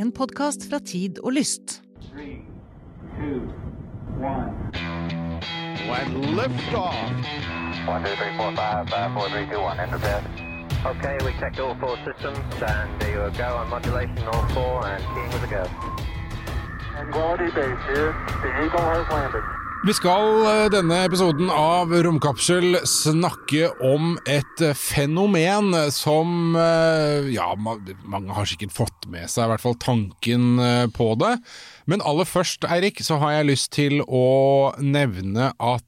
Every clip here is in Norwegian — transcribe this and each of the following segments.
En podkast fra Tid og Lyst. Three, two, one. and liftoff. One, two, three, four, five, five, four, three, two, one. Enter bed. Okay, we checked all four systems, and there you go on modulation, all four, and keying with a go. Tranquility Base here. The Eagle has landed. Vi skal eh, denne episoden av Romkapsel snakke om et eh, fenomen som eh, Ja, mange har sikkert fått med seg i hvert fall tanken på det. Men aller først, Eirik, så har jeg lyst til å nevne at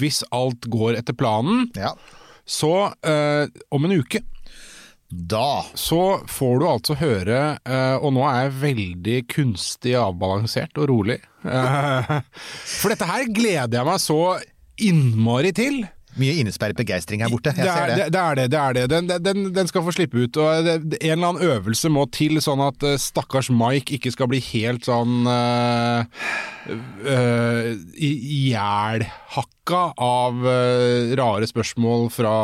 hvis alt går etter planen, Ja. så om en uke Da så får du altså høre, eh, og nå er jeg veldig kunstig avbalansert og rolig, eh, for dette her gleder jeg meg så innmari til. Mye innesperret begeistring her borte. Jeg Det ser er det. det. det, er det, det, er det. Den, den, den skal få slippe ut. og det, En eller annen øvelse må til, sånn at eh, stakkars Mike ikke skal bli helt sånn uh, ihjelhakka av uh, rare spørsmål fra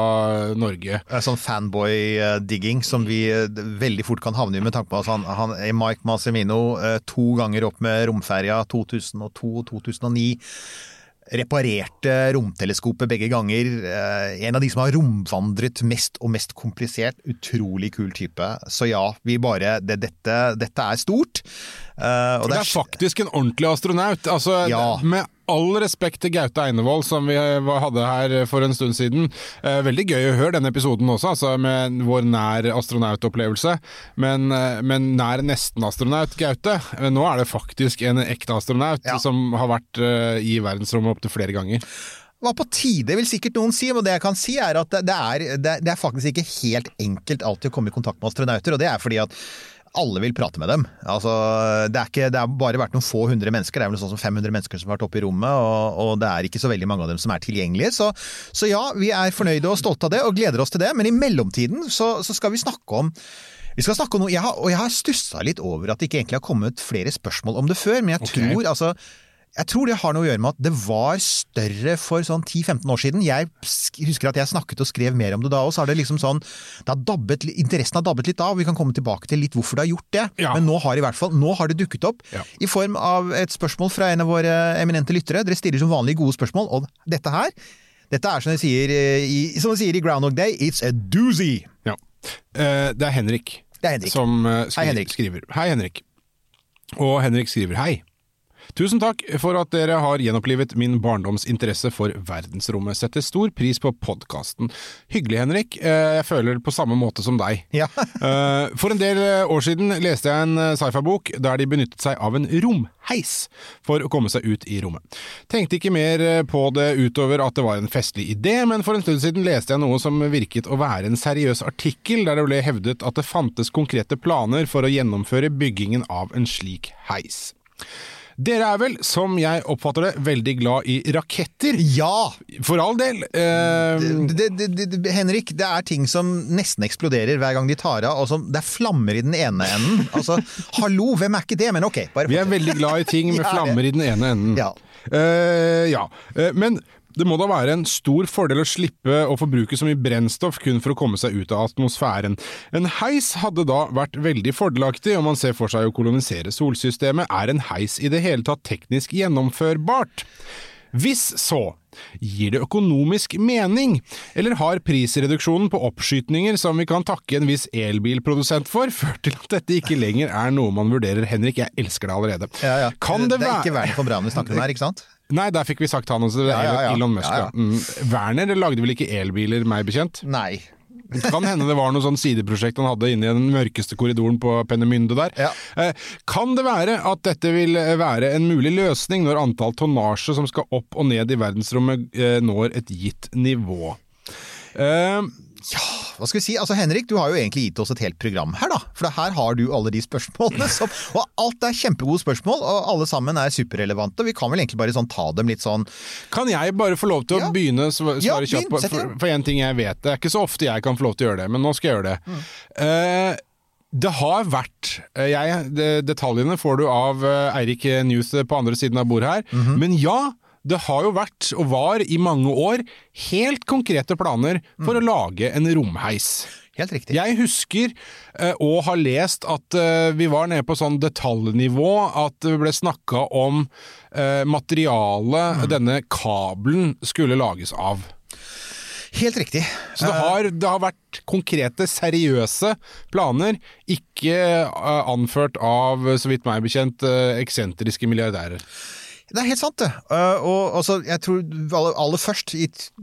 Norge. Sånn fanboy-digging som vi eh, veldig fort kan havne i med tanke på at han, han Mike Massimino eh, to ganger opp med romferja 2002-2009. Reparerte romteleskopet begge ganger. Eh, En av de som har romvandret mest og mest komplisert. Utrolig kul type. Så ja, vi bare det, dette, dette er stort. Eh, og er, det er faktisk en ordentlig astronaut. Altså, Ja. Med all respekt til Gaute Einevold, som vi hadde her for en stund siden. Eh, veldig gøy å høre denne episoden også, altså, med vår nær astronautopplevelse. Men, eh, men nær nesten-astronaut Gaute. Eh, Nå er det faktisk en ekte astronaut Ja. som har vært eh, i verdensrommet opptil flere ganger. var på tide, vil sikkert noen si. Og det jeg kan si er at det er, det, det er faktisk ikke helt enkelt alltid å komme i kontakt med astronauter. Og det er fordi at alle vil prate med dem. Altså, det, er ikke, det har bare vært noen få hundre mennesker. Det er vel sånn som 500 mennesker som har vært oppe i rommet, og, og det er ikke så veldig mange av dem som er tilgjengelige. Så, så ja, vi er fornøyde og stolte av det, og gleder oss til det. Men i mellomtiden så, så skal vi snakke om vi skal snakke om noe, jeg har, og jeg har stussa litt over at det ikke egentlig har kommet flere spørsmål om det før, men jeg okay. tror altså jeg tror det har noe å gjøre med at det var større for sånn 10-15 år siden. Jeg husker at jeg snakket og skrev mer om det da, og så har det liksom sånn det har dabbet, Interessen har dabbet litt av, og vi kan komme tilbake til litt hvorfor det har gjort det. Ja. Men nå har, i hvert fall, nå har det dukket opp Ja. i form av et spørsmål fra en av våre eminente lyttere. Dere stiller som vanlig gode spørsmål, og dette her dette er som de sier eh, i, som de sier i Groundhog Day, it's a doozy! Ja. Eh, det er Henrik, Det er Henrik. som eh, skri Hei, Henrik. skriver. Hei, Henrik. Og Henrik skriver hei. Tusen takk for at dere har gjenopplivet min barndoms interesse for verdensrommet. Setter stor pris på podkasten. Hyggelig, Henrik. Eh, Jeg føler det på samme måte som deg. Ja. Eh, For en del eh, år siden leste jeg en sci-fi-bok der de benyttet seg av en romheis for å komme seg ut i rommet. Tenkte ikke mer på det utover at det var en festlig idé, men for en stund siden leste jeg noe som virket å være en seriøs artikkel der det ble hevdet at det fantes konkrete planer for å gjennomføre byggingen av en slik heis. Dere er vel, som jeg oppfatter det, veldig glad i raketter? Ja! For all del. Uh... det, det, det, Henrik, det er ting som nesten eksploderer hver gang de tar av. Og som, det er flammer i den ene enden. Altså, hallo, hvem er ikke det? Men ok, bare Vi er veldig glad i ting med Ja, flammer i den ene enden. Ja. Uh, ja. Uh, men det må da være en stor fordel å slippe å forbruke så mye brennstoff kun for å komme seg ut av atmosfæren. En heis hadde da vært veldig fordelaktig om man ser for seg å kolonisere solsystemet. Er en heis i det hele tatt teknisk gjennomførbart? Hvis så, gir det økonomisk mening, eller har prisreduksjonen på oppskytninger som vi kan takke en viss elbilprodusent for, ført til at dette ikke lenger er noe man vurderer? Henrik, jeg elsker deg allerede. Ja, ja. Kan det, det er ikke ikke for bra Braun vi snakker om her, ikke sant? Nei, der fikk vi sagt han også. Ja, ja, ja. Elon Musk, Ja, ja. ja. Mm. Werner lagde vel ikke elbiler, meg bekjent? Nei. Det kan hende det var noe sånn sideprosjekt han hadde inne i den mørkeste korridoren på Pennemynde der. Ja. Eh, Kan det være at dette vil være en mulig løsning når antall tonnasje som skal opp og ned i verdensrommet eh, når et gitt nivå? Eh, Hva skal vi si? Altså, Henrik, du har jo egentlig gitt oss et helt program her, da. For her har du alle de spørsmålene som Og alt er kjempegode spørsmål, og alle sammen er superrelevante. Vi kan vel egentlig bare sånn ta dem litt sånn Kan jeg bare få lov til å Ja. begynne å svare Ja, kjapt på for, for en ting jeg vet. Det er ikke så ofte jeg kan få lov til å gjøre det, men nå skal jeg gjøre det. Mm. Uh, det har vært eh, jeg, de, Detaljene får du av eh, Eirik Newth på andre siden av bordet her. Mhm. Men ja, det har jo vært, og var i mange år, helt konkrete planer for å Mm. lage en romheis. Helt riktig. Jeg husker og har lest at eh, vi var nede på sånn detaljnivå at det ble snakka om materialet materialet denne kabelen skulle lages av. Helt riktig. Så det har, det har vært konkrete, seriøse planer, ikke eh, anført av, så vidt meg bekjent, eh, eksentriske milliardærer. Det er helt sant, det. Uh, og altså, jeg tror aller, først,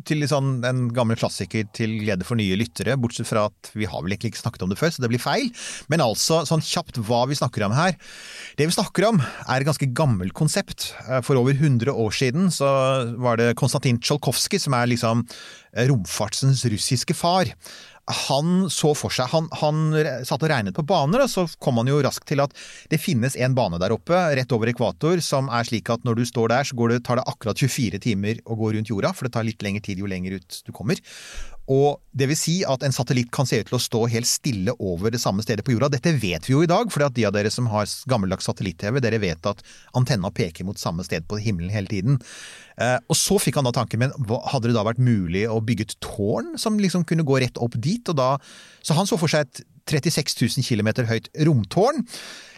til sånn en gammel klassiker til glede for nye lyttere, bortsett fra at vi har vel ikke snakket om det før, så det blir feil, men altså sånn kjapt hva vi snakker om her. Det vi snakker om er et ganske gammelt konsept. Uh, for over 100 år siden så var det Konstantin Tsjolkovskij som er liksom uh, romfartsens russiske far han så for seg han, han satt og regnet på baner, og så kom han jo raskt til at det finnes en bane der oppe, rett over ekvator, som er slik at når du står der, så det, tar det akkurat 24 timer å gå rundt jorda, for det tar litt lengre tid jo lenger ut du kommer. Og det vil si at en satellitt kan se ut til å stå helt stille over det samme stedet på jorda. Dette vet vi jo i dag, for de av dere som har gammeldags satellitt-TV, dere vet at antenna peker mot samme sted på himmelen hele tiden. Eh, og så fikk han da tanken, men hadde det da vært mulig å bygge et tårn som liksom kunne gå rett opp dit? Da, så han så for seg et 36 000 km høyt romtårn.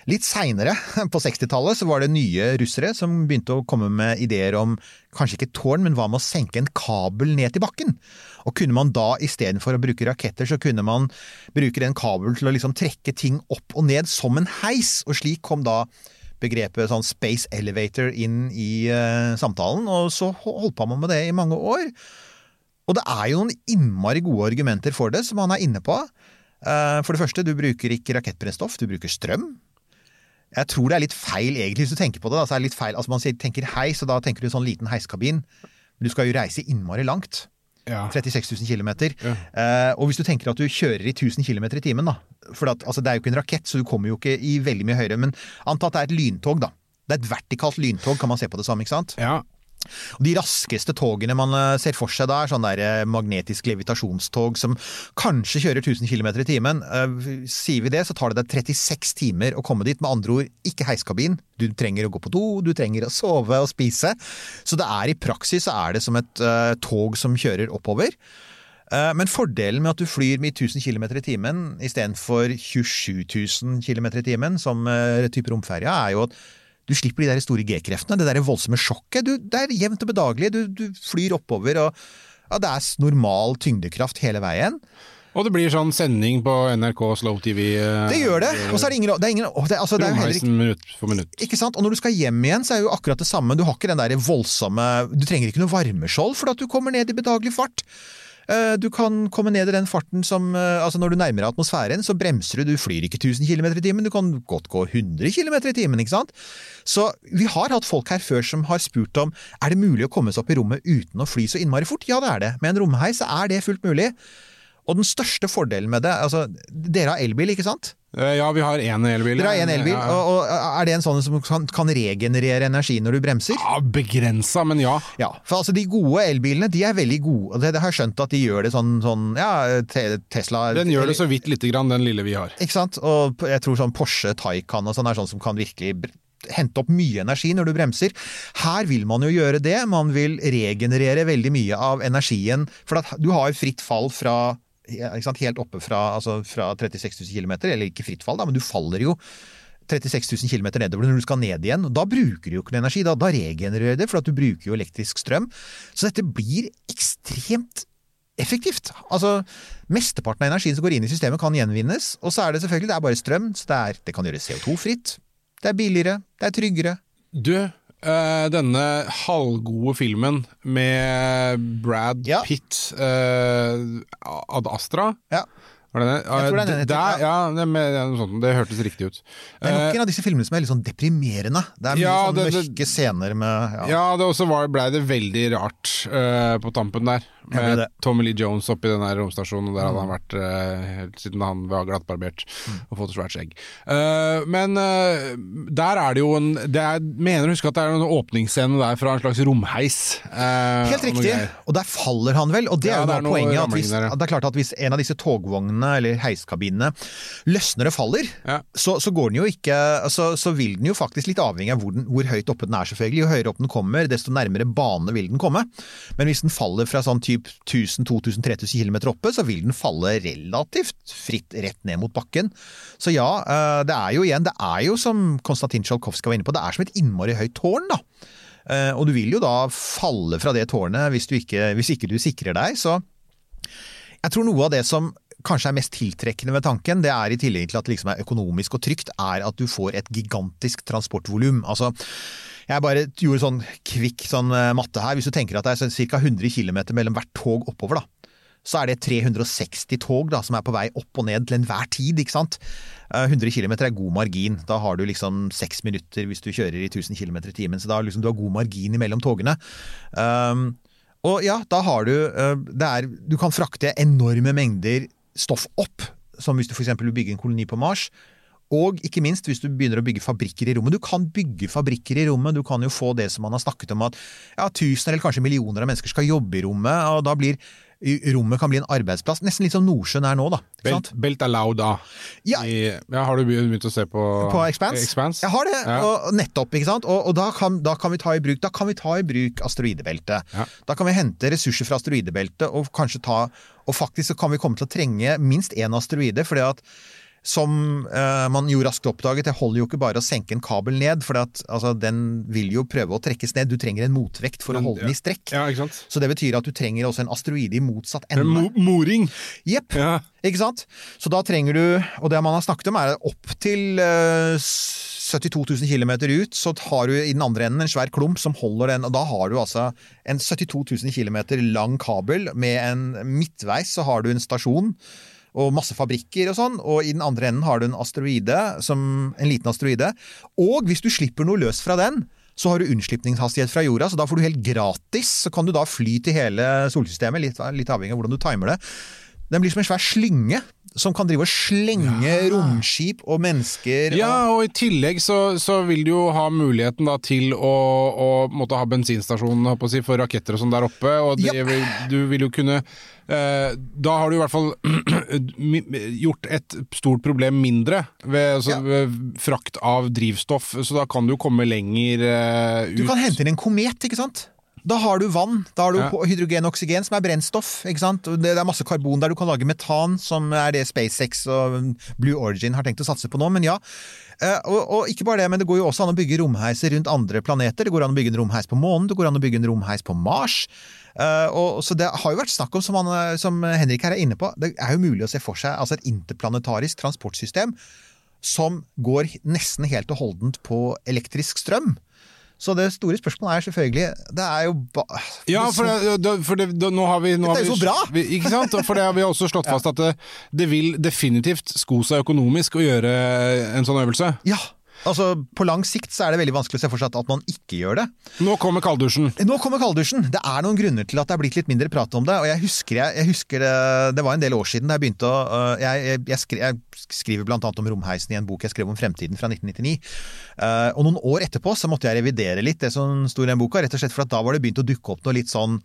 Litt seinere, på 60-tallet, så var det nye russere som begynte å komme med ideer om kanskje ikke tårn, men hva med å senke en kabel ned til bakken? Og kunne man da istedenfor å bruke raketter, så kunne man bruke den kabelen til å liksom trekke ting opp og ned som en heis, og slik kom da begrepet sånn space elevator inn i uh, samtalen, og så holdt på man med det i mange år. Og det er jo noen innmari gode argumenter for det, som han er inne på. Uh, for det første, du bruker ikke rakettbrennstoff, du bruker strøm. Jeg tror det er litt feil, egentlig, hvis du tenker på det. Da, så er det litt feil. Altså, man tenker heis, og da tenker du sånn liten heiskabin. Men du skal jo reise innmari langt. Ja. 36 000 km. Ja. Eh, og hvis du tenker at du kjører i 1000 km i timen, da. For at, altså, det er jo ikke en rakett, så du kommer jo ikke i veldig mye høyere. Men anta at det er et lyntog, da. Det er et vertikalt lyntog, kan man se på det samme, ikke sant? Ja. De raskeste togene man eh, ser for seg da, er sånn der eh, magnetisk levitasjonstog som kanskje kjører 1000 km i timen. Eh, sier vi det, så tar det deg 36 timer å komme dit. Med andre ord, ikke heiskabin. Du trenger å gå på do, du trenger å sove og spise. Så det er i praksis så er det som et uh, tog som kjører oppover. Men fordelen med at du flyr med 1000 km i timen istedenfor 27 000 km i timen, som type romferja, er jo at du slipper de der store G-kreftene, det der voldsomme sjokket. Du, det er jevnt og bedagelig. Du, du flyr oppover, og ja, det er normal tyngdekraft hele veien. Og det blir sånn sending på NRK Slow TV. eh, Det gjør det. Og så er det ingen, det er ingen det, altså, det er jo heller ikke minutt for minutt. ikke sant? Og når du skal hjem igjen, så er det jo akkurat det samme. Du har ikke den der voldsomme Du trenger ikke noe varmeskjold for at du kommer ned i bedagelig fart. Eh, Du kan komme ned i den farten som eh, Altså, når du nærmer deg atmosfæren, så bremser du. Du flyr ikke 1000 km i timen, du kan godt gå 100 km i timen, ikke sant? Så vi har hatt folk her før som har spurt om er det mulig å komme seg opp i rommet uten å fly så innmari fort. Ja, det er det. Med en romheis er det fullt mulig. Og den største fordelen med det altså, Dere har elbil, ikke sant? Eh, Ja, vi har én elbil. Dere har én elbil, Ja, og, og er det en sånn som kan, kan regenerere energi når du bremser? Ja, begrensa, men ja. Ja, for altså de gode elbilene de er veldig gode. Det, det har jeg skjønt at de gjør det sånn, sånn ja, Tesla Den gjør det så vidt lite grann, den lille vi har. Ikke sant? Og jeg tror sånn Porsche Taycan og sånn er sånn som kan virkelig hente opp mye energi når du bremser. Her vil man jo gjøre det. Man vil regenerere veldig mye av energien. For du har jo fritt fall fra helt oppe fra, altså fra 36 000 km, eller ikke fritt fall, da, men du faller jo 36 000 km nedover når du skal ned igjen. Da bruker du jo ikke noe energi, da, da regenererer det, for du bruker jo elektrisk strøm. Så dette blir ekstremt effektivt. Altså, Mesteparten av energien som går inn i systemet kan gjenvinnes, og så er det selvfølgelig det er bare strøm, så det, er, det kan gjøres CO2-fritt. Det er billigere, det er tryggere. Du, eh, denne halvgode filmen med Brad Ja. Pitt, uh, Ad Astra Ja. Var det det? Jeg tror det er den heter, Der, ja, med, sånt, det hørtes riktig ut. Det er nok Eh, en av disse filmene som er litt sånn deprimerende. Det er mye Ja, sånn mørke scener med ja. Ja, det også var, ble det veldig rart uh, på tampen der. Med. Tommy Lee Jones oppi den der romstasjonen, der hadde han Mm. vært uh, helt siden han var glattbarbert og fått et svært skjegg. Uh, men uh, der er det jo en det er, Mener å huske at det er en åpningsscene der fra en slags romheis. Helt riktig, og der faller han vel. Og det Ja, er jo det er poenget. At hvis, at det er klart at hvis en av disse togvognene eller heiskabinene løsner og faller, Ja. så, så går den jo ikke altså, Så vil den jo faktisk, litt avhengig av hvor, den, hvor høyt oppe den er, selvfølgelig. Jo høyere opp den kommer, desto nærmere bane vil den komme. Men hvis den faller fra sånn type typ 1000-2000-3000 km oppe, så vil den falle relativt fritt rett ned mot bakken. Så ja, eh, det er jo igjen, det er jo som Konstantin Tsjolkovskij var inne på, det er som et innmari høyt tårn, da. Eh, Og du vil jo da falle fra det tårnet hvis, du ikke, hvis ikke du sikrer deg, så jeg tror noe av det som kanskje er mest tiltrekkende ved tanken, det er i tillegg til at det liksom er økonomisk og trygt, er at du får et gigantisk transportvolum. Altså, jeg bare gjorde sånn kvikk sånn eh, matte her. Hvis du tenker at det er ca. 100 km mellom hvert tog oppover, da. Så er det 360 tog da, som er på vei opp og ned til enhver tid, ikke sant. Eh, 100 km er god margin. Da har du liksom seks minutter hvis du kjører i 1000 km i timen. Så da liksom, du har god margin mellom togene. Um, og ja, da har du eh, er, Du kan frakte enorme mengder stoff opp, som hvis du f.eks. vil bygge en koloni på Mars. Og ikke minst hvis du begynner å bygge fabrikker i rommet. Du kan bygge fabrikker i rommet. Du kan jo få det som man har snakket om at ja, tusener eller kanskje millioner av mennesker skal jobbe i rommet. og da blir Rommet kan bli en arbeidsplass. Nesten litt som Nordsjøen er nå, da. Ikke Belt, sant? belt allowed, da. Ja. I, ja, har du begynt å se på På Expanse? Expanse? Jeg har det, Ja. og nettopp. ikke sant? Og, og da, kan, da, kan vi ta i bruk, da kan vi ta i bruk asteroidebeltet. Ja. Da kan vi hente ressurser fra asteroidebeltet, og kanskje ta Og faktisk så kan vi komme til å trenge minst én asteroide. fordi at som eh, man jo raskt oppdaget, det holder jo ikke bare å senke en kabel ned, for altså, den vil jo prøve å trekkes ned. Du trenger en motvekt for Men, å holde den i strekk. Ja? Så det betyr at du trenger også en asteroide i motsatt En ende. mo moring! Jepp. Ja. Ikke sant? Så da trenger du, og det man har snakket om er opp til eh, 72 000 km ut, så har du i den andre enden en svær klump som holder den, og da har du altså en 72 000 km lang kabel med en midtveis så har du en stasjon og masse fabrikker og sånn, og i den andre enden har du en asteroide, som, en liten asteroide. Og hvis du slipper noe løs fra den, så har du unnslipningshastighet fra jorda, så da får du helt gratis, så kan du da fly til hele solsystemet, litt, litt avhengig av hvordan du timer det. Den blir som en svær slynge, som kan drive og slenge romskip og mennesker Ja, og, i tillegg så, så vil du jo ha muligheten da til å, å måtte ha bensinstasjonen si, for raketter og sånn der oppe, og det, Ja. vil, du vil jo kunne eh, Da har du i hvert fall gjort et stort problem mindre ved, altså, Ja. ved frakt av drivstoff, så da kan du komme lenger eh, ut. Du kan hente inn en komet, ikke sant? Da har du vann, da har du Ja. hydrogen og oksygen, som er brennstoff. ikke sant? Det er masse karbon der. Du kan lage metan, som er det SpaceX og Blue Origin har tenkt å satse på nå. Men ja. Eh, Og, og ikke bare det, men det går jo også an å bygge romheiser rundt andre planeter. Det går an å bygge en romheis på månen, det går an å bygge en romheis på Mars. Eh, og, så det har jo vært snakk om, som, han, som Henrik her er inne på, det er jo mulig å se for seg altså et interplanetarisk transportsystem som går nesten helt og holdent på elektrisk strøm. Så det store spørsmålet er selvfølgelig Det er jo ba Ja, for, det, det, for det, nå har vi nå Dette er jo så bra! Vi, ikke sant? For det har vi også slått fast at det, det vil definitivt sko seg økonomisk å gjøre en sånn øvelse. Ja, altså På lang sikt så er det veldig vanskelig å se for seg at man ikke gjør det. Nå kommer kalddusjen. Nå kommer kalddusjen. Det er noen grunner til at det er blitt litt mindre prat om det. og Jeg husker, jeg, jeg husker det, det var en del år siden da jeg begynte å øh, Jeg, jeg, skri, jeg skriver annet om romheisen i en bok jeg skrev om fremtiden fra 1999. Eh, og noen år etterpå så måtte jeg revidere litt det som sto i den boka, rett og slett for at da var det begynt å dukke opp noe litt sånn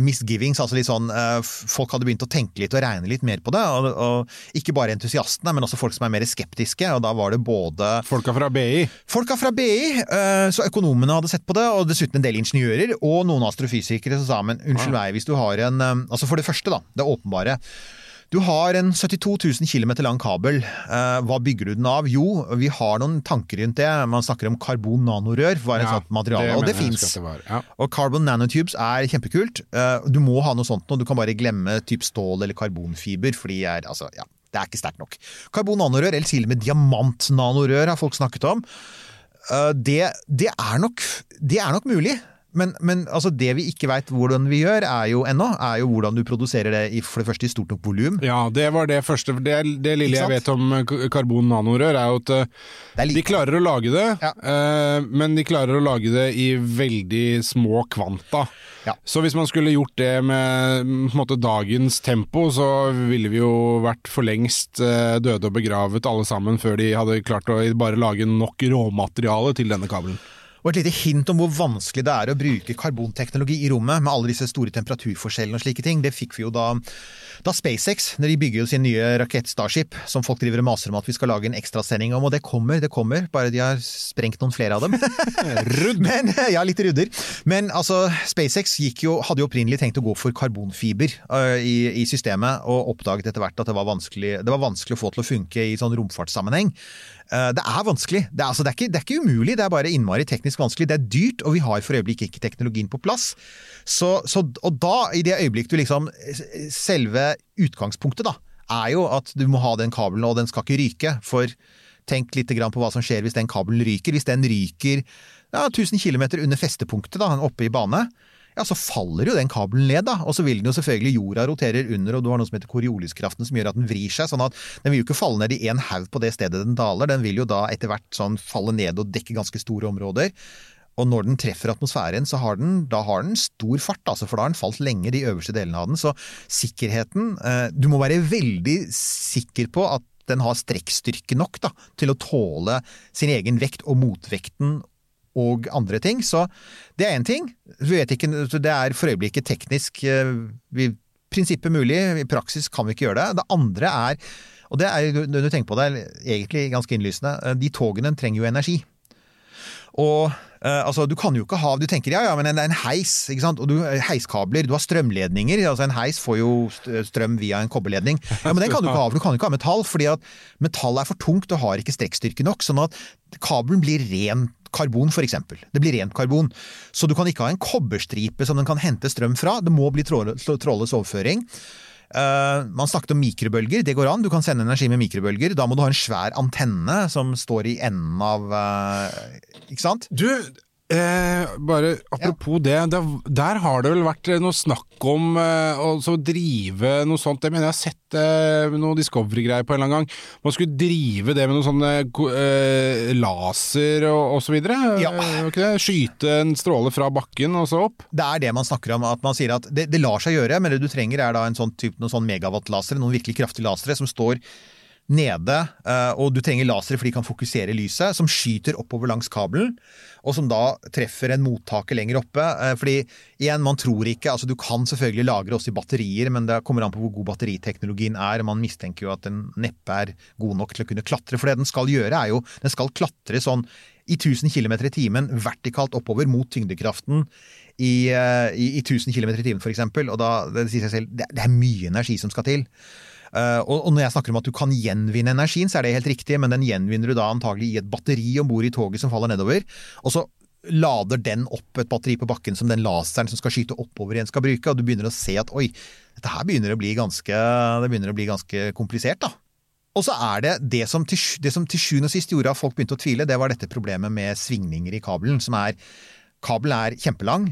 misgivings, altså litt sånn eh, Folk hadde begynt å tenke litt og regne litt mer på det. Og, og ikke bare entusiastene, men også folk som er mer skeptiske. Og da var det både Folka fra BI. Folka fra BI, eh, så økonomene hadde sett på det, og dessuten en del ingeniører, og noen astrofysikere som sa men unnskyld meg, hvis du har en eh, Altså for det første, da, det åpenbare. Du har en 72 000 km lang kabel. Eh, hva bygger du den av? Jo, vi har noen tanker rundt det. Man snakker om karbon nanorør, var et Ja, sånt materiale, og det fins. Ja. Og carbon nanotubes er kjempekult. Eh, Du må ha noe sånt nå. Du kan bare glemme typ stål eller karbonfiber, for de er altså, ja, det er ikke sterkt nok. Karbon nanorør, eller til og med diamant nanorør, har folk snakket om. Eh, Det, det, er, nok, det er nok mulig. Men, men altså det vi ikke veit hvordan vi gjør er jo ennå, er jo hvordan du produserer det i, for det første i stort nok volum. Ja, det var det første. Det, det lille jeg vet om karbon nanorør, er jo at eh, de klarer å lage det, Ja. eh, men de klarer å lage det i veldig små kvanta. Ja. Så hvis man skulle gjort det med måte, dagens tempo, så ville vi jo vært for lengst eh, døde og begravet alle sammen før de hadde klart å bare lage nok råmateriale til denne kabelen. Og et lite hint om hvor vanskelig det er å bruke karbonteknologi i rommet, med alle disse store temperaturforskjellene og slike ting, det fikk vi jo da, da SpaceX, når de bygger jo sin nye rakett Starship, som folk driver og maser om at vi skal lage en ekstrasending om, og det kommer, det kommer, bare de har sprengt noen flere av dem. Rudd! Men, ja, litt rudder. Men altså, SpaceX jo, hadde jo opprinnelig tenkt å gå for karbonfiber uh, i, i systemet, og oppdaget etter hvert at det var, vanskelig, det var vanskelig å få til å funke i sånn romfartssammenheng. Eh, Det er vanskelig. Det er, altså, det, er ikke, det er ikke umulig, det er bare innmari teknisk vanskelig. Det er dyrt, og vi har for øyeblikket ikke teknologien på plass. Så, så, og da, i det øyeblikk du liksom Selve utgangspunktet, da, er jo at du må ha den kabelen, og den skal ikke ryke. For tenk litt på hva som skjer hvis den kabelen ryker. Hvis den ryker ja, 1000 km under festepunktet da, oppe i bane, ja, så faller jo den kabelen ned, da. Og så vil den jo selvfølgelig jorda roterer under, og du har noe som heter korioliskraften som gjør at den vrir seg. sånn at den vil jo ikke falle ned i én haug på det stedet den daler, den vil jo da etter hvert sånn falle ned og dekke ganske store områder. Og når den treffer atmosfæren, så har den, da har den stor fart, altså, for da har den falt lenge, de øverste delene av den. Så sikkerheten eh, Du må være veldig sikker på at den har strekkstyrke nok da, til å tåle sin egen vekt og motvekten og andre ting. Så det er én ting. Vi vet ikke, det er for øyeblikket teknisk eh, i prinsippet mulig, i praksis kan vi ikke gjøre det. Det andre er, og det er når du tenker på det, er egentlig ganske innlysende, eh, de togene trenger jo energi. Og eh, altså, du kan jo ikke ha Du tenker ja, ja, men det er en heis, ikke sant? Og du, heiskabler, du har strømledninger. altså En heis får jo strøm via en kobberledning. Ja, Men den kan du ikke ha, for du kan ikke ha metall, fordi at metall er for tungt og har ikke strekkstyrke nok. Sånn at kabelen blir ren karbon, for eksempel. Det blir rent karbon. Så du kan ikke ha en kobberstripe som den kan hente strøm fra. Det må bli trådløs overføring. Uh, man snakket om mikrobølger, det går an. Du kan sende energi med mikrobølger. Da må du ha en svær antenne som står i enden av uh, Ikke sant? Du, eh, bare apropos det, der, der har det vel vært noe snakk om eh, å drive noe sånt, jeg mener jeg har sett eh, noe Discovery-greier på en eller annen gang. Man skulle drive det med noe sånn eh, eh, laser og, osv. Ja. Eh, det? Skyte en stråle fra bakken og så opp. Det er det man snakker om. at Man sier at det, det lar seg gjøre, men det du trenger er da en sånn type, noen sånn megawatt-lasere, noen virkelig kraftige lasere som står nede, eh, og du trenger lasere for de kan fokusere lyset, som skyter oppover langs kabelen, og som da treffer en mottaker lenger oppe. eh, Fordi igjen, man tror ikke altså Du kan selvfølgelig lagre også i batterier, men det kommer an på hvor god batteriteknologien er. og Man mistenker jo at den neppe er god nok til å kunne klatre. For det den skal gjøre, er jo Den skal klatre sånn i 1000 km i timen vertikalt oppover mot tyngdekraften i, eh, i, i 1000 km i timen, eksempel. Og da, det sier seg selv, det, det er mye energi som skal til. Eh, og, når jeg snakker om at du kan gjenvinne energien, så er det helt riktig, men den gjenvinner du da antagelig i et batteri om bord i toget som faller nedover. Og så lader den opp et batteri på bakken som den laseren som skal skyte oppover igjen skal bruke, og du begynner å se at oi, dette her begynner å bli ganske, det begynner å bli ganske komplisert, da. Og så er det det som til, det til sjuende og sist gjorde at folk begynte å tvile, det var dette problemet med svingninger i kabelen, som er Kabelen er kjempelang.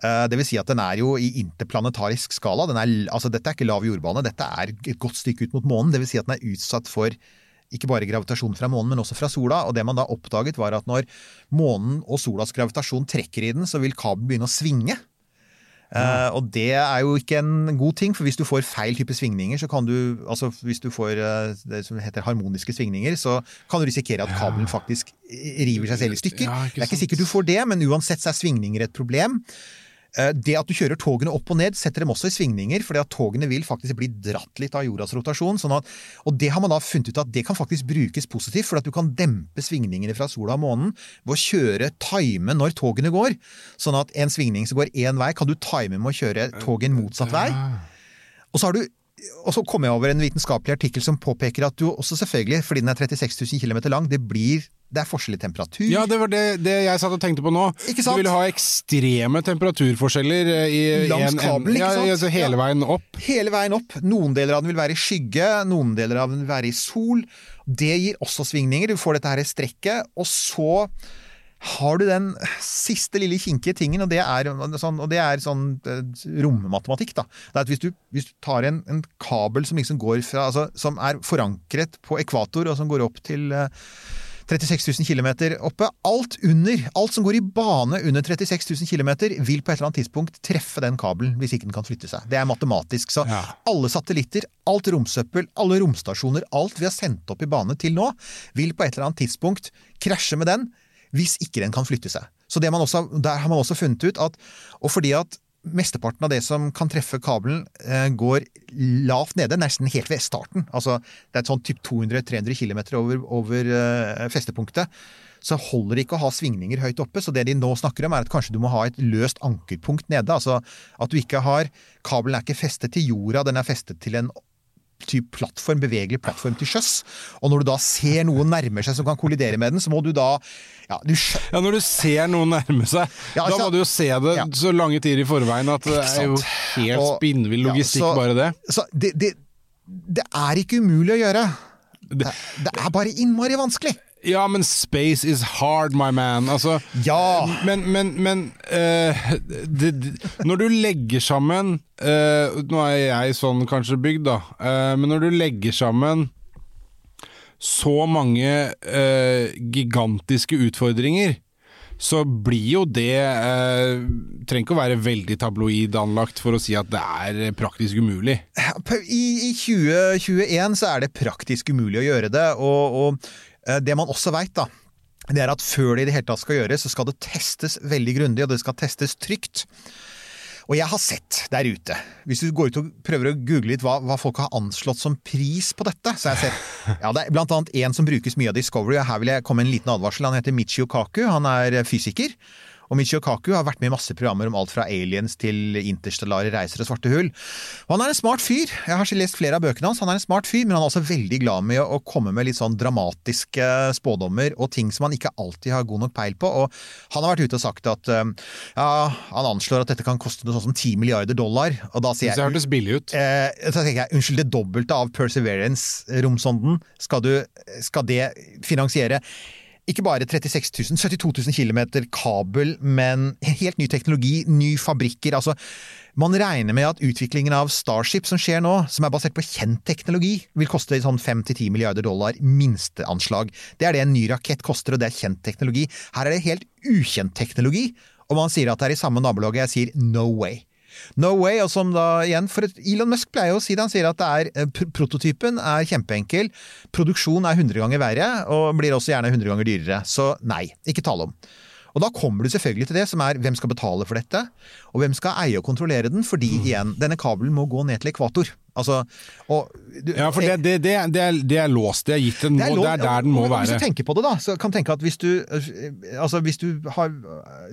Eh, Det vil si at den er jo i interplanetarisk skala. Den er, altså dette er ikke lav jordbane, dette er et godt stykke ut mot månen. Det vil si at den er utsatt for ikke bare gravitasjon fra månen, men også fra sola. Og det man da oppdaget, var at når månen og solas gravitasjon trekker i den, så vil kabelen begynne å svinge. Eh, og det er jo ikke en god ting, for hvis du får feil type svingninger, så kan du altså hvis du får eh, det som heter harmoniske svingninger, så kan du risikere at kabelen faktisk river seg selv i stykker. Ja, det er ikke sikkert du får det, men uansett så er svingninger et problem. Eh, Det at du kjører togene opp og ned, setter dem også i svingninger, fordi at togene vil faktisk bli dratt litt av jordas rotasjon. Sånn at, og det har man da funnet ut at det kan faktisk brukes positivt, for at du kan dempe svingningene fra sola og månen ved å kjøre, time når togene går. Sånn at en svingning som går én vei, kan du time med å kjøre toget en motsatt vei. Og så har du og så kom jeg over en vitenskapelig artikkel som påpeker at du også selvfølgelig, fordi den er 36 000 km lang, det blir det er forskjellig temperatur. Ja, det var det, det jeg satt og tenkte på nå. Ikke sant? Du ville ha ekstreme temperaturforskjeller eh, i Langs en- en- kabelen, ikke sant? ja, altså hele veien opp. Hele veien opp. Noen deler av den vil være i skygge, noen deler av den vil være i sol. Det gir også svingninger. Du får dette her strekket, og så har du den siste lille kinkige tingen, og det er sånn, og det er sånn eh, rommatematikk. Da. Det er at hvis du, hvis du tar en, en kabel som liksom går fra, altså, som er forankret på ekvator, og som går opp til eh, 36 000 km oppe. Alt under, alt som går i bane under 36 000 km, vil på et eller annet tidspunkt treffe den kabelen hvis ikke den kan flytte seg. Det er matematisk. Så Ja. alle satellitter, alt romsøppel, alle romstasjoner, alt vi har sendt opp i bane til nå, vil på et eller annet tidspunkt krasje med den hvis ikke den kan flytte seg. Så også, der har man også funnet ut at Og fordi at mesteparten av det som kan treffe kabelen, eh, går lavt nede, nesten helt ved starten. Altså det er et sånn typ 200-300 km over, over eh, festepunktet. Så holder det ikke å ha svingninger høyt oppe. Så det de nå snakker om, er at kanskje du må ha et løst ankerpunkt nede. Altså at du ikke har Kabelen er ikke festet til jorda, den er festet til en typ plattform, bevegelig plattform til sjøs. Og når du da ser noen nærmer seg som kan kollidere med den, så må du da ja, du Ja, Når du ser noen nærme seg, Ja, da altså- må du jo se det Ja. så lange tider i forveien at det er jo helt spinnvill logistikk, så- bare det. Så det, det, det er ikke umulig å gjøre. Det, det er bare innmari vanskelig. Ja, men space is hard, my man. Altså Ja! Men, men, men uh, det, det, Når du legger sammen uh, Nå er jeg sånn kanskje bygd, da. Uh, men når du legger sammen så mange gigantiske utfordringer, så blir jo det eh, Trenger ikke å være veldig tabloid anlagt for å si at det er praktisk umulig. I, i 2021 så er det praktisk umulig å gjøre det, og, og det man også veit, da, det er at før det i det hele tatt skal gjøres, så skal det testes veldig grundig, og det skal testes trygt. Og jeg har sett der ute, hvis du går ut og prøver å google litt hva, hva folk har anslått som pris på dette, så har jeg sett ja, det er blant annet en som brukes mye av Discovery, og her vil jeg komme med en liten advarsel. Han heter Michio Kaku, han er fysiker. Og Michio Kaku har vært med i masse programmer om alt fra aliens til interstellare reiser og svarte hull. Og han er en smart fyr. Jeg har ikke lest flere av bøkene hans. Han er en smart fyr, men han er også veldig glad med å komme med litt sånn dramatiske spådommer og ting som han ikke alltid har god nok peil på. Og han har vært ute og sagt at um, ja, han anslår at dette kan koste noe sånn som 10 milliarder dollar. Og da sier Så det hørtes billig ut. Eh, så tenker jeg, Unnskyld, det dobbelte av Perseverance-romsonden, skal, du- skal det finansiere ikke bare 36 000, 72 000 km kabel, men helt ny teknologi, nye fabrikker. altså man regner med at utviklingen av Starship som skjer nå, som er basert på kjent teknologi, vil koste sånn 5-10 milliarder dollar, minsteanslag. Det er det en ny rakett koster, og det er kjent teknologi. Her er det helt ukjent teknologi, og man sier at det er i samme nabolaget. Jeg sier no way. No way, og som da igjen For Elon Musk pleier jo å si det, han sier at det er eh, pr prototypen er kjempeenkel, produksjon er 100 ganger verre, og blir også gjerne 100 ganger dyrere. Så nei, ikke tale om. Og da kommer du selvfølgelig til det som er hvem skal betale for dette, og hvem skal eie og kontrollere den, fordi igjen, denne kabelen må gå ned til ekvator. Altså, og, du, Ja, for det, det, det, det, er, det er låst. Det er gitt nå. lov- Det er der den må og Hvis du tenker på det, da, så kan tenke at hvis du, øh, altså hvis du har,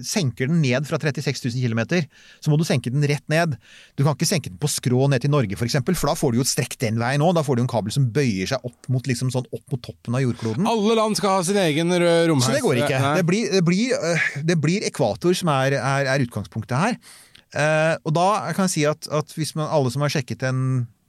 senker den ned fra 36 000 km, så må du senke den rett ned. Du kan ikke senke den på skrå ned til Norge, f.eks., for, eksempel, for da får du jo et strekk den veien òg. Da får du en kabel som bøyer seg opp mot, liksom sånn, opp mot toppen av jordkloden. Alle land skal ha sin egen romheis. Så det går ikke. Det blir, det blir, øh, det blir ekvator som er, er, er utgangspunktet her. Eh, og da kan jeg si at, at hvis man, alle som har sjekket en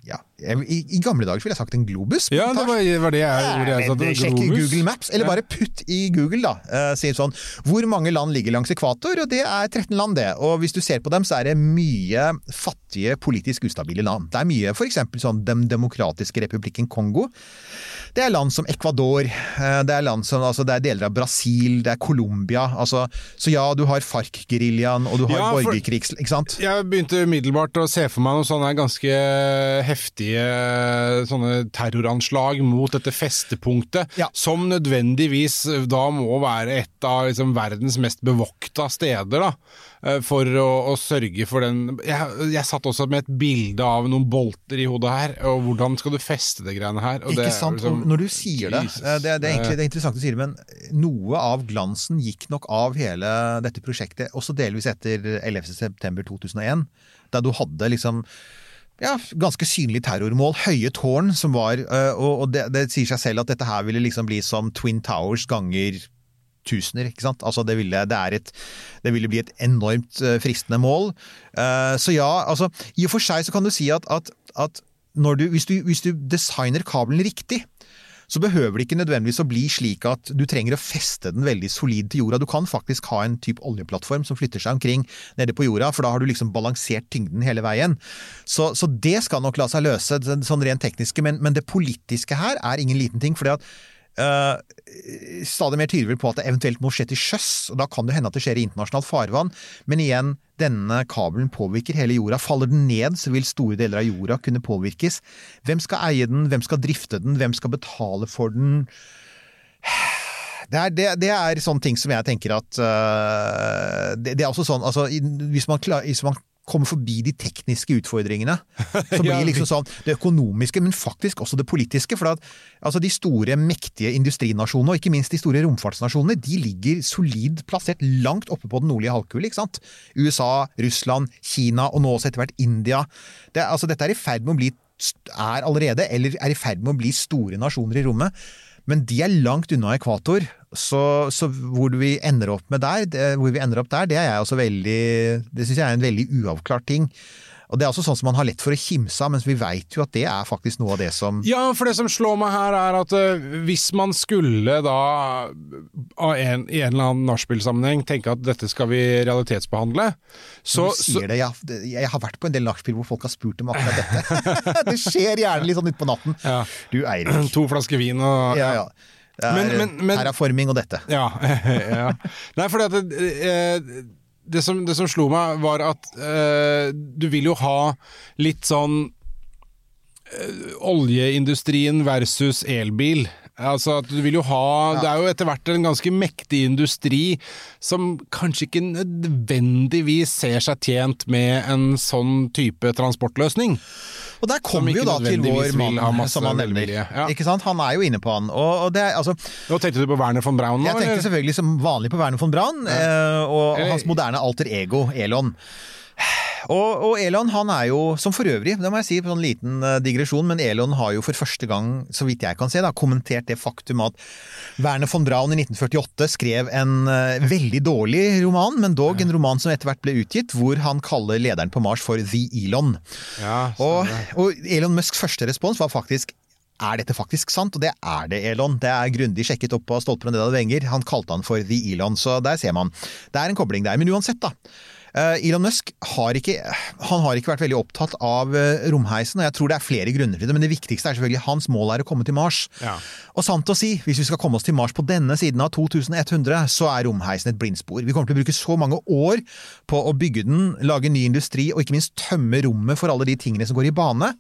ja, i, I gamle dager ville jeg sagt en globus. Ja, det var, var det jeg, hvor jeg sa Men. Sjekk Globus. Google Maps, eller bare putt i Google, da. Uh, si sånn Hvor mange land ligger langs ekvator? Og det er 13 land, det. Og hvis du ser på dem, så er det mye fattige, politisk ustabile land. Det er mye f.eks. sånn Den demokratiske republikken Kongo. Det er land som Ecuador, uh, det er land som Altså, det er deler av Brasil, det er Colombia. Altså, så ja, du har FARC-geriljaen, og du har Ja, borgerkrigs... Ikke sant? Jeg begynte umiddelbart å se for meg noen sånne ganske heftige sånne terroranslag mot dette festepunktet, Ja. som nødvendigvis da må være et av liksom, verdens mest bevokta steder, da. eh, For å, å sørge for den jeg, jeg satt også med et bilde av noen bolter i hodet her, og hvordan skal du feste det greiene her? Og Ikke det, sant? liksom- når du sier det, eh, det, det, er egentlig, det er interessant du sier det, men noe av glansen gikk nok av hele dette prosjektet, også delvis etter 11. september 2001, da du hadde liksom ja, ganske synlig terrormål. Høye tårn som var eh, Og, det, det sier seg selv at dette her ville liksom bli som Twin Towers ganger tusener, ikke sant? Altså det ville, det et, det ville bli et enormt eh, fristende mål. Eh, så ja, altså i og for seg så kan du si at, at, at du, hvis, du, hvis du designer kabelen riktig, så behøver det ikke nødvendigvis å bli slik at du trenger å feste den veldig solid til jorda. Du kan faktisk ha en type oljeplattform som flytter seg omkring nede på jorda, for da har du liksom balansert tyngden hele veien. Så, så det skal nok la seg løse, sånn rent tekniske, men, men det politiske her er ingen liten ting. fordi at Uh, stadig mer tyder på at det eventuelt må skje til sjøs, og da kan det hende at det skjer i internasjonalt farvann. Men igjen, denne kabelen påvirker hele jorda. Faller den ned, så vil store deler av jorda kunne påvirkes. Hvem skal eie den, hvem skal drifte den, hvem skal betale for den? Det er, det, det er sånne ting som jeg tenker at uh, det, det er også sånn altså, hvis, man klar, hvis man kommer forbi de tekniske utfordringene, Som blir liksom sånn det økonomiske, men faktisk også det politiske. For at altså, de store, mektige industrinasjonene, og ikke minst de store romfartsnasjonene, de ligger solid plassert langt oppe på den nordlige halvkule. ikke sant? USA, Russland, Kina og nå også etter hvert India. Det, altså, dette er i ferd med å bli er allerede, eller er i ferd med å bli store nasjoner i rommet. Men de er langt unna ekvator, så, så hvor vi ender opp med der, det, hvor vi ender opp der, det er jeg også veldig Det syns jeg er en veldig uavklart ting. Og det er også sånn som man har lett for å kimse av, mens vi veit jo at det er faktisk noe av det som Ja, for det som slår meg her er at eh, hvis man skulle da av en, i en eller annen nachspiel-sammenheng tenke at dette skal vi realitetsbehandle, så, du så sier det, ja, Jeg har vært på en del nachspiel hvor folk har spurt om akkurat dette. det skjer gjerne litt sånn utpå natten. Ja. Du Eirik. To flasker vin og Ja, ja. Er Men- men- men- terraforming og dette. Ja. ja. Nei, fordi at det, eh, det, som, det som slo meg, var at uh, du vil jo ha litt sånn uh, Oljeindustrien versus elbil. Altså at du vil jo ha Det er jo etter hvert en ganske mektig industri som kanskje ikke nødvendigvis ser seg tjent med en sånn type transportløsning. Og der kommer vi jo da til vår mann som han nevner. Ja. Ikke sant? Han er jo inne på han. Og, og det altså, Nå tenkte du på Werner von Braun nå? jeg tenkte eller? selvfølgelig som vanlig på Werner von Braun ja. og Eller- hans moderne alter ego, Elon. Og, og Elon han er jo, som for øvrig, det må jeg si på en sånn liten eh, digresjon, men Elon har jo for første gang, så vidt jeg kan se, da, kommentert det faktum at Werner von Braun i 1948 skrev en eh, veldig dårlig roman, men dog en roman som etter hvert ble utgitt, hvor han kaller lederen på Mars for The Elon. Ja, Og, og Elon Musks første respons var faktisk er dette faktisk sant? Og det er det, Elon. Det er grundig sjekket opp av Stolper og Nedad Wenger. Han kalte han for The Elon, så der ser man. Det er en kobling der. Men uansett, da. Eh, Elon Musk har ikke, han har ikke vært veldig opptatt av eh, romheisen, og jeg tror det er flere grunner til det, men det viktigste er selvfølgelig hans mål er å komme til Mars. Ja. Og sant å si, hvis vi skal komme oss til Mars på denne siden av 2100, så er romheisen et blindspor. Vi kommer til å bruke så mange år på å bygge den, lage ny industri og ikke minst tømme rommet for alle de tingene som går i bane.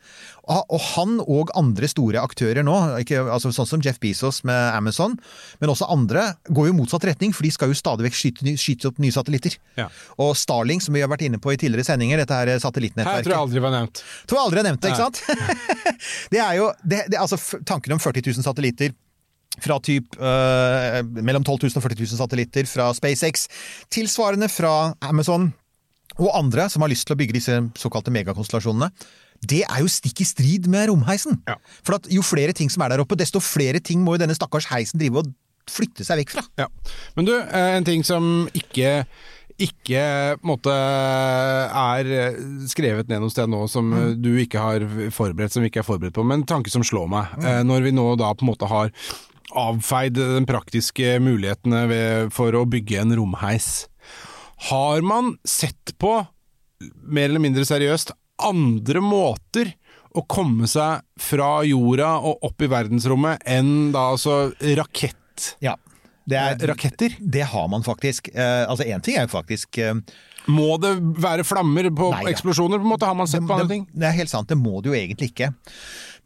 Og og han og andre store aktører nå, ikke, altså sånn som Jeff Bezos med Amazon, men også andre, går jo motsatt retning, for de skal jo stadig vekk skyte, skyte opp nye satellitter. Ja. Og Starling, som vi har vært inne på i tidligere sendinger, dette her Her tror jeg aldri var nevnt. Tror jeg aldri jeg nevnte ikke sant? det er jo det, det, altså, tanken om 40 000 satellitter fra typ øh, mellom 12 000 og 40 000 satellitter fra SpaceX, tilsvarende fra Amazon og andre som har lyst til å bygge disse såkalte megakonstellasjonene. Det er jo stikk i strid med romheisen. Ja. For at jo flere ting som er der oppe, desto flere ting må jo denne stakkars heisen drive og flytte seg vekk fra. Ja. Men du, eh, en ting som ikke ikke måte er eh, skrevet ned noe sted nå som mm. du ikke har forberedt, som vi ikke er forberedt på, men en tanke som slår meg. Mm. Når vi nå da på en måte har avfeid den praktiske mulighetene ved, for å bygge en romheis. Har man sett på, mer eller mindre seriøst, andre måter å komme seg fra jorda og opp i verdensrommet enn da altså rakett? Ja. Det er, Raketter? Det har man faktisk. Eh, altså Én ting er jo faktisk eh, Må det være flammer på Nei eksplosjoner? på en måte? Har man sett på andre ting? Det er helt sant, det må det jo egentlig ikke.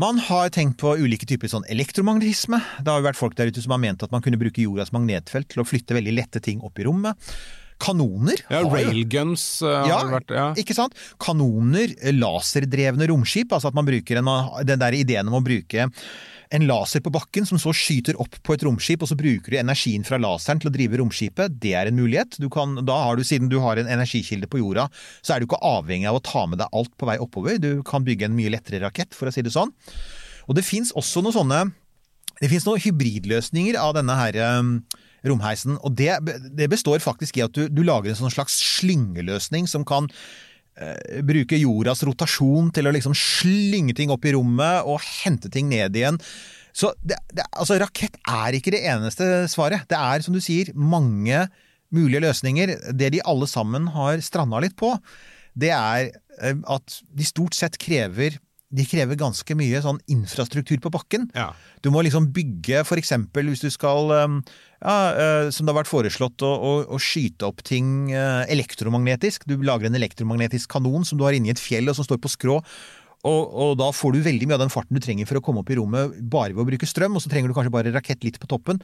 Man har tenkt på ulike typer sånn elektromagnetisme. Det har jo vært folk der ute som har ment at man kunne bruke jordas magnetfelt til å flytte veldig lette ting opp i rommet. Kanoner Ja, Railguns uh, ja, vært ja. ikke sant? Kanoner, laserdrevne romskip, altså at man bruker en, den der ideen om å bruke en laser på bakken som så skyter opp på et romskip, og så bruker du energien fra laseren til å drive romskipet. Det er en mulighet. Du kan, da har du, siden du har en energikilde på jorda, så er du ikke avhengig av å ta med deg alt på vei oppover. Du kan bygge en mye lettere rakett, for å si det sånn. Og det fins også noen sånne Det fins noen hybridløsninger av denne her um, romheisen, og det, det består faktisk i at du, du lager en sånn slags slyngeløsning som kan eh, bruke jordas rotasjon til å liksom slynge ting opp i rommet og hente ting ned igjen. Så det, det, altså, rakett er ikke det eneste svaret. Det er, som du sier, mange mulige løsninger. Det de alle sammen har stranda litt på, det er eh, at de stort sett krever de krever ganske mye sånn infrastruktur på bakken. Ja. Du må liksom bygge, eksempel hvis du skal, um, ja, eh, som det har vært foreslått, å, å, å skyte opp ting eh, elektromagnetisk. Du lager en elektromagnetisk kanon som du har inni et fjell og som står på skrå. Og, og da får du veldig mye av den farten du trenger for å komme opp i rommet bare ved å bruke strøm, og så trenger du kanskje bare rakett litt på toppen.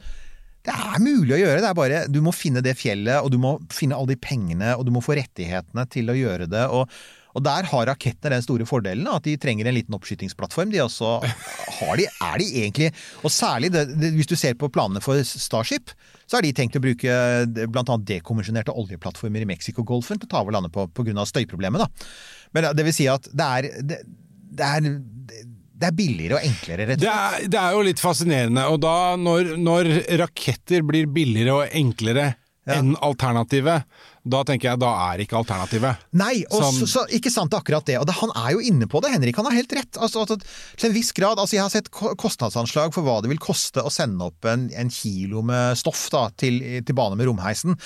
Det er mulig å gjøre, det er bare Du må finne det fjellet, og du må finne alle de pengene, og du må få rettighetene til å gjøre det. og og Der har rakettene den store fordelen at de trenger en liten oppskytingsplattform. De også har de, er de egentlig Og særlig det, det, hvis du ser på planene for Starship, så har de tenkt å bruke bl.a. dekommisjonerte oljeplattformer i Mexicogolfen til å ta over landet på pga. støyproblemet. da. Men det vil si at det er, det, det er det er billigere og enklere, rett og Det slett. er, det er jo litt fascinerende, og da når, når raketter blir billigere og enklere Ja. enn alternativet, da tenker jeg da er ikke alternativet. Nei, og som... så, så, ikke sant akkurat det. Og det, han er jo inne på det, Henrik. Han har helt rett. Altså, altså, til en viss grad, altså Jeg har sett kostnadsanslag for hva det vil koste å sende opp en, en kilo med stoff da, til, til bane med romheisen.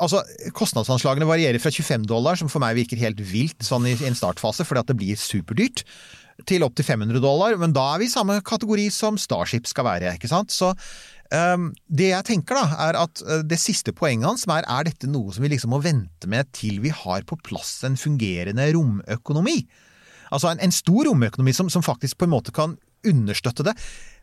Altså, Kostnadsanslagene varierer fra 25 dollar, som for meg virker helt vilt sånn i en startfase, fordi at det blir superdyrt, til opp til 500 dollar. Men da er vi i samme kategori som Starship skal være. ikke sant? Så det jeg tenker, da, er at uh, det siste poenget hans er er dette noe som vi liksom må vente med til vi har på plass en fungerende romøkonomi? Altså en, en stor romøkonomi som, som faktisk på en måte kan understøtte det.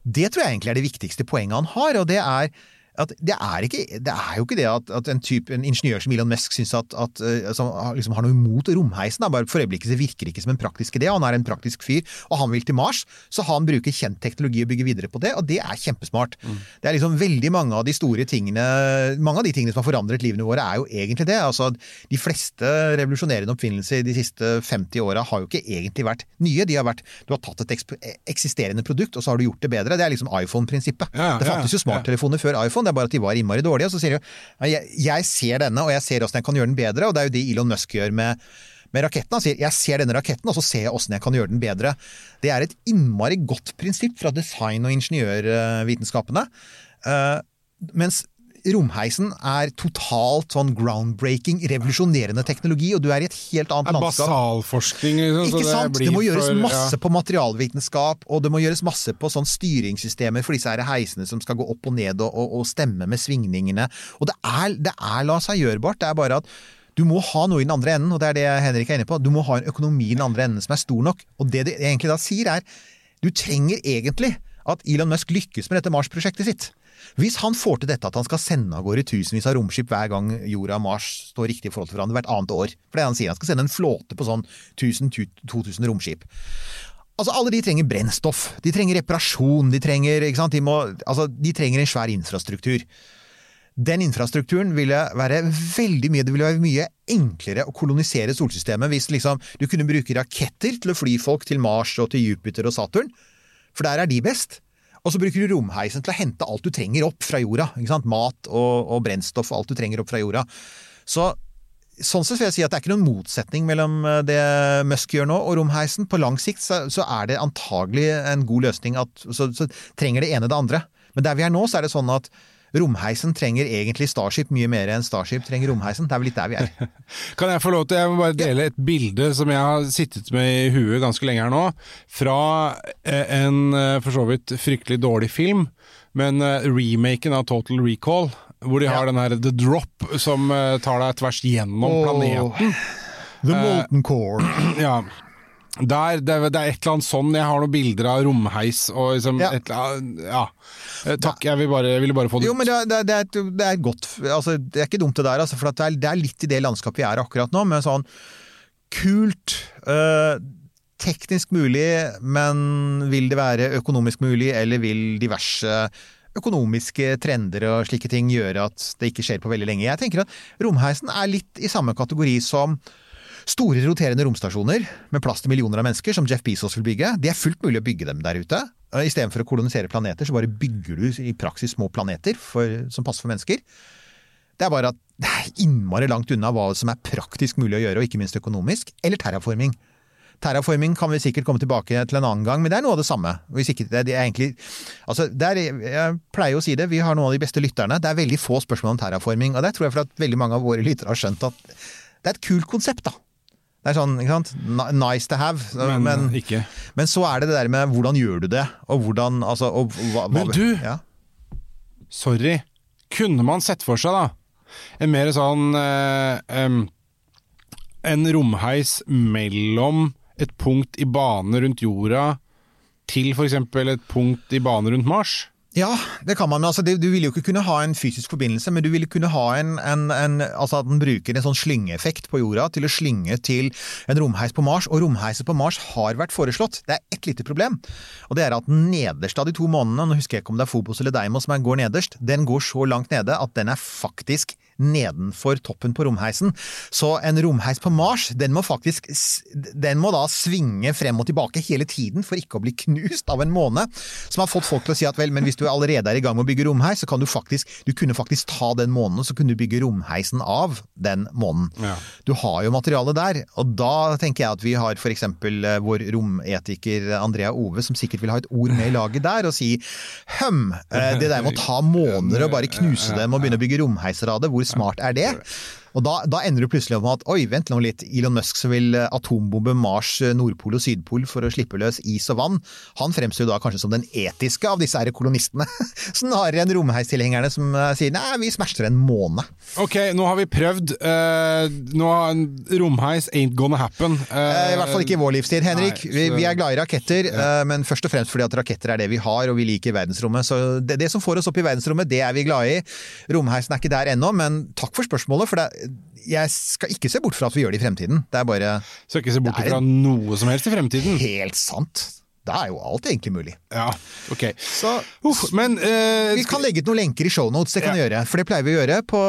Det tror jeg egentlig er det viktigste poenget han har, og det er det er, ikke, det er jo ikke det at, at en, type, en ingeniør som Elon Musk syns at, at som har- liksom har noe imot romheisen. Da. Bare for øyeblikket så virker det ikke som en praktisk idé. Han er en praktisk fyr, og han vil til Mars, så han bruker kjent teknologi og bygger videre på det, og det er kjempesmart. Det er liksom veldig mange av de store tingene Mange av de tingene som har forandret livene våre, er jo egentlig det. Altså, de fleste revolusjonerende oppfinnelser de siste 50 åra har jo ikke egentlig vært nye. De har vært Du har tatt et eksisterende produkt, og så har du gjort det bedre. Det er liksom iPhone-prinsippet. Ja, ja, det fantes jo ja. smarttelefoner før iPhone, det er bare at de var innmari dårlige. Og så sier de jo jeg, ser denne, og jeg ser åssen jeg kan gjøre den bedre, og det er jo det Elon Musk gjør med med raketten. Han sier 'jeg ser denne raketten, og så ser jeg åssen jeg kan gjøre den bedre'. Det er et innmari godt prinsipp fra design- og ingeniørvitenskapene. Uh, mens romheisen er totalt sånn groundbreaking, revolusjonerende teknologi, og du er i et helt annet landskap. basalforskning, liksom. Ikke sant? Det, Det, må gjøres for- masse ja. på materialvitenskap, og det må gjøres masse på sånn styringssystemer for disse her heisene som skal gå opp og ned og, og, og stemme med svingningene. Og det er, det er la seg gjørbart. Det er bare at du må ha noe i den andre enden, og det er det Henrik er inne på. Du må ha en økonomi i den andre enden som er stor nok. Og det det egentlig da sier er, du trenger egentlig at Elon Musk lykkes med dette Mars-prosjektet sitt. Hvis han får til dette at han skal sende av gårde tusenvis av romskip hver gang jorda og Mars står riktig i forhold til hverandre hvert annet år For det han sier, han skal sende en flåte på sånn 1000-2000 romskip. Altså, Alle de trenger brennstoff, de trenger reparasjon, de trenger? De, må, altså, de trenger en svær infrastruktur. Den infrastrukturen ville være veldig mye Det ville være mye enklere å kolonisere solsystemet hvis liksom, du kunne bruke raketter til å fly folk til Mars og til Jupiter og Saturn, for der er de best. Og så bruker du romheisen til å hente alt du trenger opp fra jorda. Ikke sant? Mat og, og brennstoff og alt du trenger opp fra jorda. Så Sånn sett vil jeg si at det er ikke noen motsetning mellom eh, det Musk gjør nå og romheisen. På lang sikt så, så er det antagelig en god løsning at så, så trenger det ene det andre. Men der vi er nå, så er det sånn at romheisen trenger egentlig Starship mye mer enn Starship trenger romheisen. Det er vel litt der vi er. Kan jeg få lov til, jeg må bare dele et bilde som jeg har sittet med i huet ganske lenge her nå, fra eh, en eh, for så vidt fryktelig dårlig film, men eh, remaken av Total Recall, hvor de har Ja. den her The Drop som tar deg tvers gjennom planeten. The Molten Core. Ja. Der, det, er- det er et eller annet sånn, jeg har noen bilder av romheis og liksom Ja. et eller annet Ja. Eh, Takk, jeg, vil bare, jeg ville bare få det Jo, men det er, det er, det er, et- er godt altså, Det er ikke dumt det der, altså, for det, er, det er litt i det landskapet vi er akkurat nå, med sånn kult øh, Teknisk mulig, men vil det være økonomisk mulig, eller vil diverse økonomiske trender og slike ting gjøre at det ikke skjer på veldig lenge? Jeg tenker at romheisen er litt i samme kategori som Store roterende romstasjoner med plass til millioner av mennesker, som Jeff Bezos vil bygge. Det er fullt mulig å bygge dem der ute. Istedenfor å kolonisere planeter, så bare bygger du i praksis små planeter for, som passer for mennesker. Det er bare at det er innmari langt unna hva som er praktisk mulig å gjøre, og ikke minst økonomisk. Eller terraforming. Terraforming kan vi sikkert komme tilbake til en annen gang, men det er noe av det samme. Ikke det, egentlig Altså, det er, jeg pleier å si det, vi har noen av de beste lytterne. Det er veldig få spørsmål om terraforming, og det tror jeg for at veldig mange av våre lyttere har skjønt at det er et kult konsept, da. Det er sånn, ikke sant? Nice to have. Men, men, ikke. men så er det det der med hvordan gjør du det, og hvordan altså, og, hva, Men du! ja. Sorry. Kunne man sett for seg, da, en mer sånn eh, En romheis mellom et punkt i bane rundt jorda til f.eks. et punkt i bane rundt Mars? Ja, det kan man. Altså, du vil jo ikke kunne ha en fysisk forbindelse, men du vil kunne ha en, en, en altså at den bruker en sånn slyngeeffekt på jorda til å slynge til en romheis på Mars. Og romheiser på Mars har vært foreslått. Det er ett lite problem. Og det er at den nederste av de to månedene, nå husker jeg ikke om det er Fobos eller Deimos som går nederst, den går så langt nede at den er faktisk nedenfor toppen på romheisen. Så en romheis på Mars, den må faktisk den må da svinge frem og tilbake hele tiden for ikke å bli knust av en måne. Som har fått folk til å si at vel, men hvis du allerede er i gang med å bygge romheis, så kan du faktisk du kunne faktisk ta den månen, og så kunne du bygge romheisen av den månen. Ja. Du har jo materialet der, og da tenker jeg at vi har for eksempel eh, vår rometiker Andrea Ove, som sikkert vil ha et ord med i laget der, og si høm, eh, det der med å ta måner og bare knuse dem og begynne å bygge romheiser av det, hvor smart er det? Og da, da ender du plutselig opp med at oi, vent nå litt, Elon Musk som vil eh, atombombe Mars, eh, Nordpol og Sydpol for å slippe løs is og vann, han fremstår jo da kanskje som den etiske av disse her kolonistene, snarere enn romheistilhengerne som eh, sier nei, vi smasher en måne. Ok, nå har vi prøvd. Uh, nå har en Romheis ain't gonna happen. Eh, I hvert fall ikke i vår livstid, Henrik. nei, vi, så- vi er glad i raketter, eh, men først og fremst fordi at raketter er det vi har, og vi liker verdensrommet. Så det, det som får oss opp i verdensrommet, det er vi glad i. Romheisen er ikke der ennå, men takk for spørsmålet. for det, jeg skal ikke se bort fra at vi gjør det i fremtiden. Det er bare Skal ikke se bort fra noe som helst i fremtiden. helt sant. Da er jo alt egentlig mulig. Ja, ok. Så Uff, men uh, vi kan legge ut noen lenker i shownotes, det kan vi Ja. gjøre. For det pleier vi å gjøre på,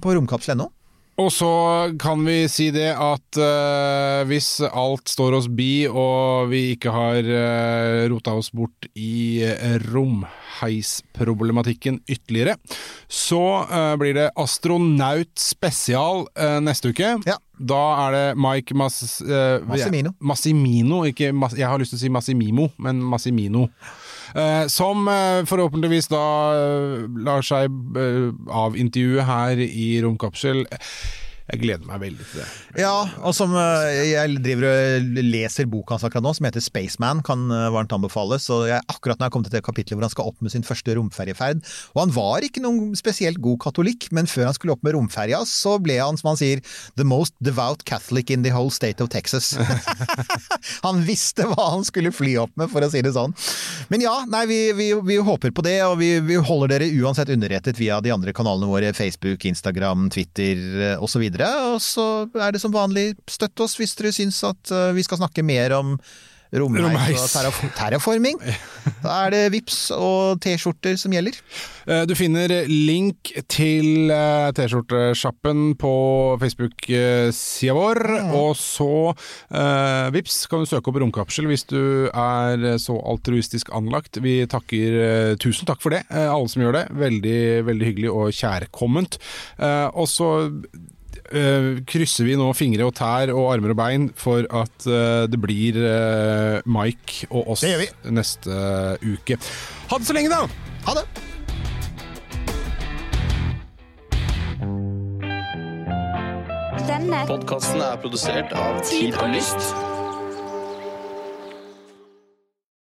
på romkapsel.no. Og så kan vi si det at uh, hvis alt står oss bi, og vi ikke har uh, rota oss bort i uh, romheisproblematikken ytterligere, så uh, blir det astronaut spesial neste uke. Ja. Da er det Mike Mas, Massimino. Massimino, ikke Mas, jeg har lyst til å si Massimimo, men Massimino. Eh, som eh, forhåpentligvis da eh, lar seg av avintervjue her i Romkapsel. Jeg gleder meg veldig til det. Ja, og som eh, jeg driver og leser boka hans akkurat nå, som heter Spaceman, kan eh, varmt anbefales. Og jeg, akkurat nå har jeg kommet til det kapitlet hvor han skal opp med sin første romferjeferd. Og han var ikke noen spesielt god katolikk, men før han skulle opp med romferja, så ble han, som han sier, the most devout Catholic in the whole state of Texas. han visste hva han skulle fly opp med, for å si det sånn. Men ja, nei, vi, vi, vi håper på det, og vi, vi holder dere uansett underrettet via de andre kanalene våre, Facebook, Instagram, Twitter osv. Og så er det som vanlig, støtt oss hvis dere syns at eh, vi skal snakke mer om romheis og terraf- terraforming. Da er det vips og T-skjorter som gjelder. Eh, Du finner link til eh, T-skjortesjappen på Facebook-sida vår, og så eh, vips kan du søke opp Romkapsel hvis du er så altruistisk anlagt. Vi takker Tusen takk for det, alle som gjør det. Veldig, veldig hyggelig og kjærkomment. Eh, Og så eh, krysser vi nå fingre og tær og armer og bein for at eh, det blir eh, Mike og oss neste uke. Ha det så lenge, da! Ha det! Denne Podkasten er produsert av Tid og Lyst.